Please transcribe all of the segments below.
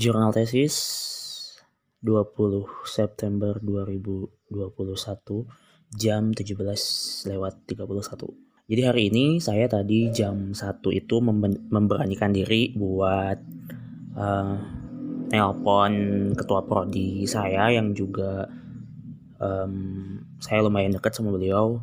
Jurnal tesis 20 September 2021 jam 17 lewat 31. Jadi hari ini saya tadi jam 1 itu memberanikan diri buat uh, nelpon ketua prodi saya yang juga um, saya lumayan dekat sama beliau.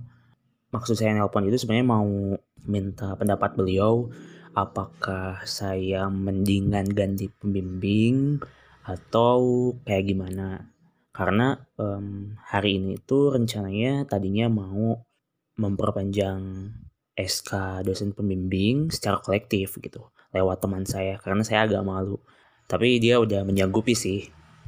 Maksud saya nelpon itu sebenarnya mau minta pendapat beliau apakah saya mendingan ganti pembimbing atau kayak gimana? Karena um, hari ini itu rencananya tadinya mau memperpanjang SK dosen pembimbing secara kolektif gitu lewat teman saya karena saya agak malu. Tapi dia udah menyanggupi sih.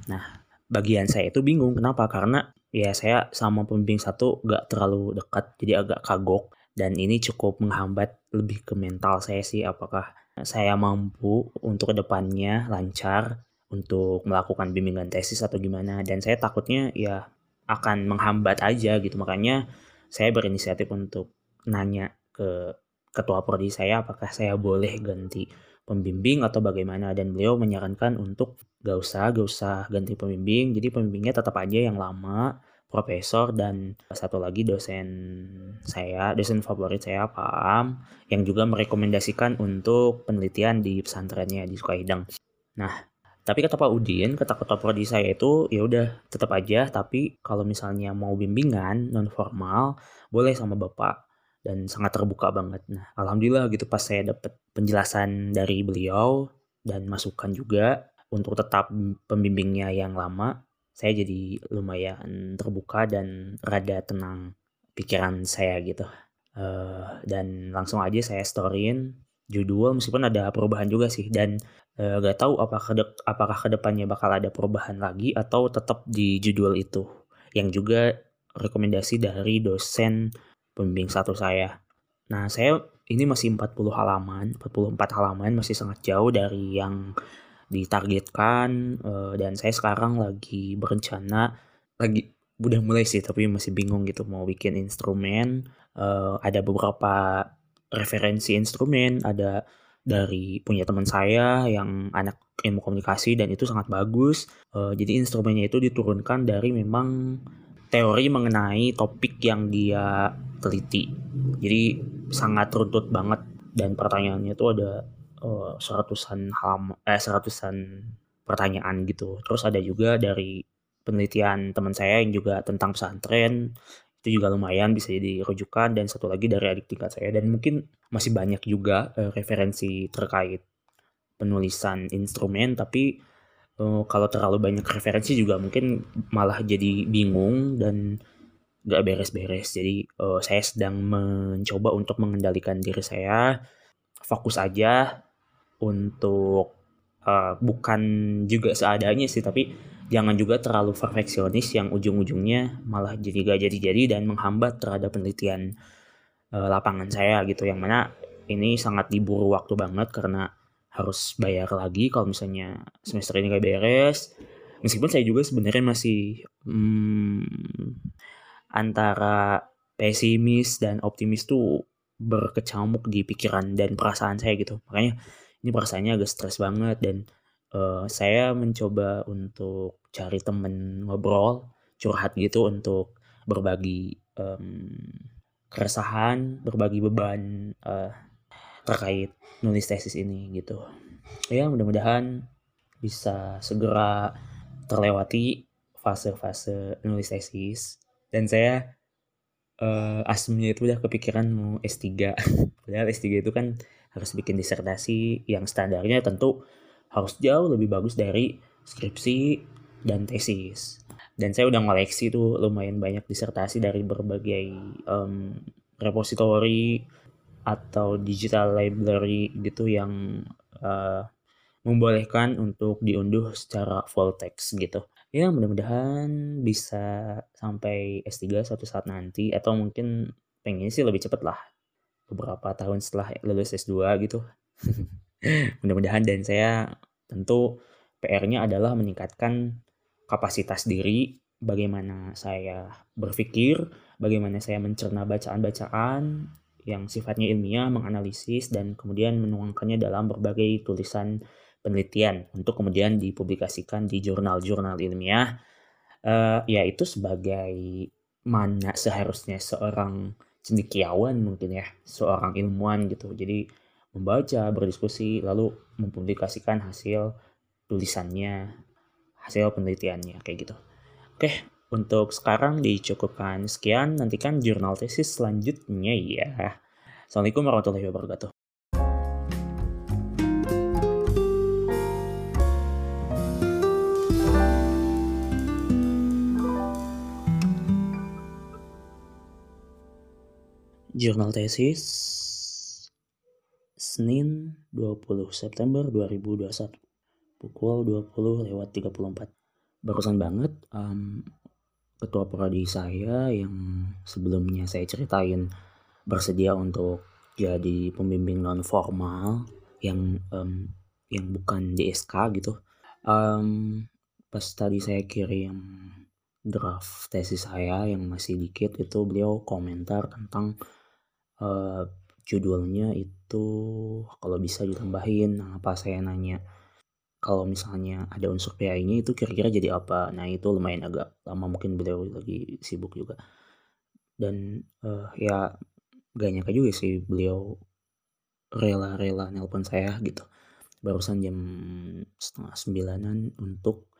Nah bagian saya itu bingung kenapa? Karena ya saya sama pembimbing satu gak terlalu dekat jadi agak kagok dan ini cukup menghambat lebih ke mental saya sih apakah saya mampu untuk ke depannya lancar untuk melakukan bimbingan tesis atau gimana. Dan saya takutnya ya akan menghambat aja gitu. Makanya saya berinisiatif untuk nanya ke ketua prodi saya apakah saya boleh ganti pembimbing atau bagaimana. Dan beliau menyarankan untuk gak usah gak usah ganti pembimbing. Jadi pembimbingnya tetap aja yang lama profesor dan satu lagi dosen saya, dosen favorit saya Pak Am yang juga merekomendasikan untuk penelitian di pesantrennya di Sukahidang. Nah, tapi kata Pak Udin, kata ketua prodi saya itu ya udah tetap aja, tapi kalau misalnya mau bimbingan non formal boleh sama Bapak dan sangat terbuka banget. Nah, alhamdulillah gitu pas saya dapat penjelasan dari beliau dan masukan juga untuk tetap pembimbingnya yang lama saya jadi lumayan terbuka dan rada tenang pikiran saya gitu. Uh, dan langsung aja saya storyin judul meskipun ada perubahan juga sih dan uh, gak tahu apakah kedep apakah ke depannya bakal ada perubahan lagi atau tetap di judul itu yang juga rekomendasi dari dosen pembimbing satu saya. Nah saya ini masih 40 halaman, 44 halaman masih sangat jauh dari yang ditargetkan uh, dan saya sekarang lagi berencana lagi udah mulai sih tapi masih bingung gitu mau bikin instrumen. Uh, ada beberapa referensi instrumen ada dari punya teman saya yang anak ilmu komunikasi dan itu sangat bagus. Uh, jadi instrumennya itu diturunkan dari memang teori mengenai topik yang dia teliti. Jadi sangat runtut banget dan pertanyaannya itu ada uh, seratusan halaman eh seratusan pertanyaan gitu. Terus ada juga dari penelitian teman saya yang juga tentang pesantren. Itu juga lumayan bisa jadi rujukan. Dan satu lagi dari adik tingkat saya. Dan mungkin masih banyak juga uh, referensi terkait penulisan instrumen. Tapi uh, kalau terlalu banyak referensi juga mungkin malah jadi bingung dan gak beres-beres. Jadi uh, saya sedang mencoba untuk mengendalikan diri saya. Fokus aja untuk uh, bukan juga seadanya sih tapi jangan juga terlalu perfeksionis yang ujung-ujungnya malah jadi gak jadi-jadi dan menghambat terhadap penelitian uh, lapangan saya gitu. Yang mana ini sangat diburu waktu banget karena harus bayar lagi kalau misalnya semester ini gak beres. Meskipun saya juga sebenarnya masih hmm, antara pesimis dan optimis tuh berkecamuk di pikiran dan perasaan saya gitu. Makanya ini perasaannya agak stres banget dan uh, saya mencoba untuk cari temen ngobrol curhat gitu untuk berbagi um, keresahan berbagi beban uh, terkait nulis tesis ini gitu. Ya mudah-mudahan bisa segera terlewati fase-fase nulis tesis. Dan saya uh, asmnya itu udah kepikiran mau S3 padahal S3 itu kan harus bikin disertasi yang standarnya tentu harus jauh lebih bagus dari skripsi dan tesis. Dan saya udah ngoleksi tuh lumayan banyak disertasi dari berbagai um, repository atau digital library gitu yang uh, membolehkan untuk diunduh secara full text gitu. Ya mudah-mudahan bisa sampai S3 suatu saat nanti atau mungkin pengen sih lebih cepet lah beberapa tahun setelah lulus S2 gitu. Mudah-mudahan dan saya tentu PR-nya adalah meningkatkan kapasitas diri, bagaimana saya berpikir, bagaimana saya mencerna bacaan-bacaan yang sifatnya ilmiah, menganalisis dan kemudian menuangkannya dalam berbagai tulisan penelitian untuk kemudian dipublikasikan di jurnal-jurnal ilmiah uh, ya itu sebagai mana seharusnya seorang cendekiawan mungkin ya seorang ilmuwan gitu. Jadi membaca berdiskusi lalu mempublikasikan hasil tulisannya hasil penelitiannya kayak gitu. Oke untuk sekarang dicukupkan. Sekian nantikan jurnal tesis selanjutnya ya. Assalamualaikum warahmatullahi wabarakatuh Jurnal tesis Senin 20 September 2021 pukul 20 lewat 34 barusan banget um, ketua prodi saya yang sebelumnya saya ceritain bersedia untuk jadi pembimbing non formal yang um, yang bukan DSK gitu. Um, pas tadi saya kirim draft tesis saya yang masih dikit itu beliau komentar tentang uh, judulnya itu kalau bisa ditambahin. Apa saya nanya kalau misalnya ada unsur PAI-nya itu kira-kira jadi apa? Nah itu lumayan agak lama mungkin beliau lagi sibuk juga. Dan uh, ya gak nyangka juga sih beliau rela-rela nelpon saya gitu. Barusan jam setengah sembilanan untuk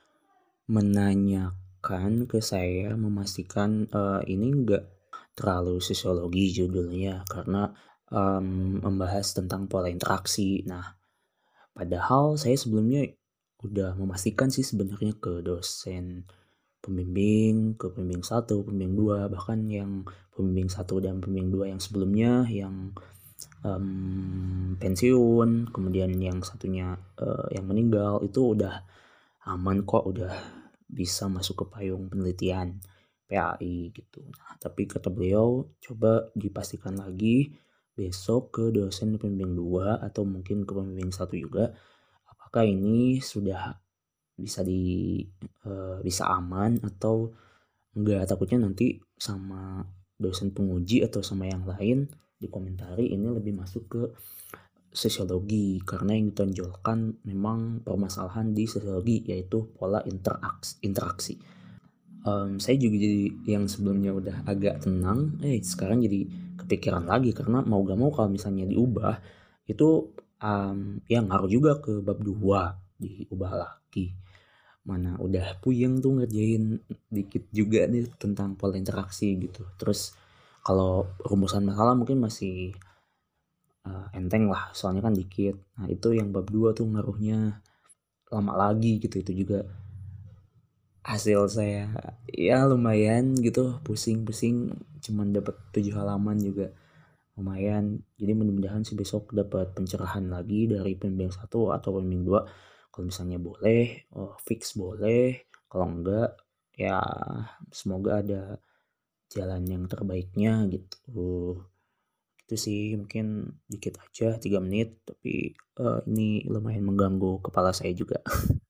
menanyakan ke saya memastikan uh, ini enggak terlalu sosiologi judulnya karena um, membahas tentang pola interaksi. Nah, padahal saya sebelumnya udah memastikan sih sebenarnya ke dosen pembimbing, ke pembimbing satu, pembimbing dua, bahkan yang pembimbing satu dan pembimbing dua yang sebelumnya yang um, pensiun, kemudian yang satunya uh, yang meninggal itu udah aman kok, udah bisa masuk ke payung penelitian. PAI gitu. Nah, tapi kata beliau coba dipastikan lagi besok ke dosen pembimbing 2 atau mungkin ke pembimbing satu juga apakah ini sudah bisa di uh, bisa aman atau enggak. Takutnya nanti sama dosen penguji atau sama yang lain dikomentari ini lebih masuk ke sosiologi. Karena yang ditonjolkan memang permasalahan di sosiologi yaitu pola interaksi interaksi um, saya juga jadi yang sebelumnya udah agak tenang eh sekarang jadi kepikiran lagi karena mau gak mau kalau misalnya diubah itu um, ya ngaruh juga ke bab 2 diubah lagi. Mana udah puyeng tuh ngerjain dikit juga nih tentang pola interaksi gitu. Terus kalau rumusan masalah mungkin masih uh, enteng lah soalnya kan dikit. Nah itu yang bab 2 tuh ngaruhnya lama lagi gitu itu juga hasil saya ya lumayan gitu pusing-pusing cuman dapat tujuh halaman juga. Lumayan jadi mudah-mudahan sih besok dapat pencerahan lagi dari pembimbing satu atau pembimbing dua. Kalau misalnya boleh oh, fix boleh kalau enggak ya semoga ada jalan yang terbaiknya gitu. Itu sih mungkin dikit aja tiga menit tapi uh, ini lumayan mengganggu kepala saya juga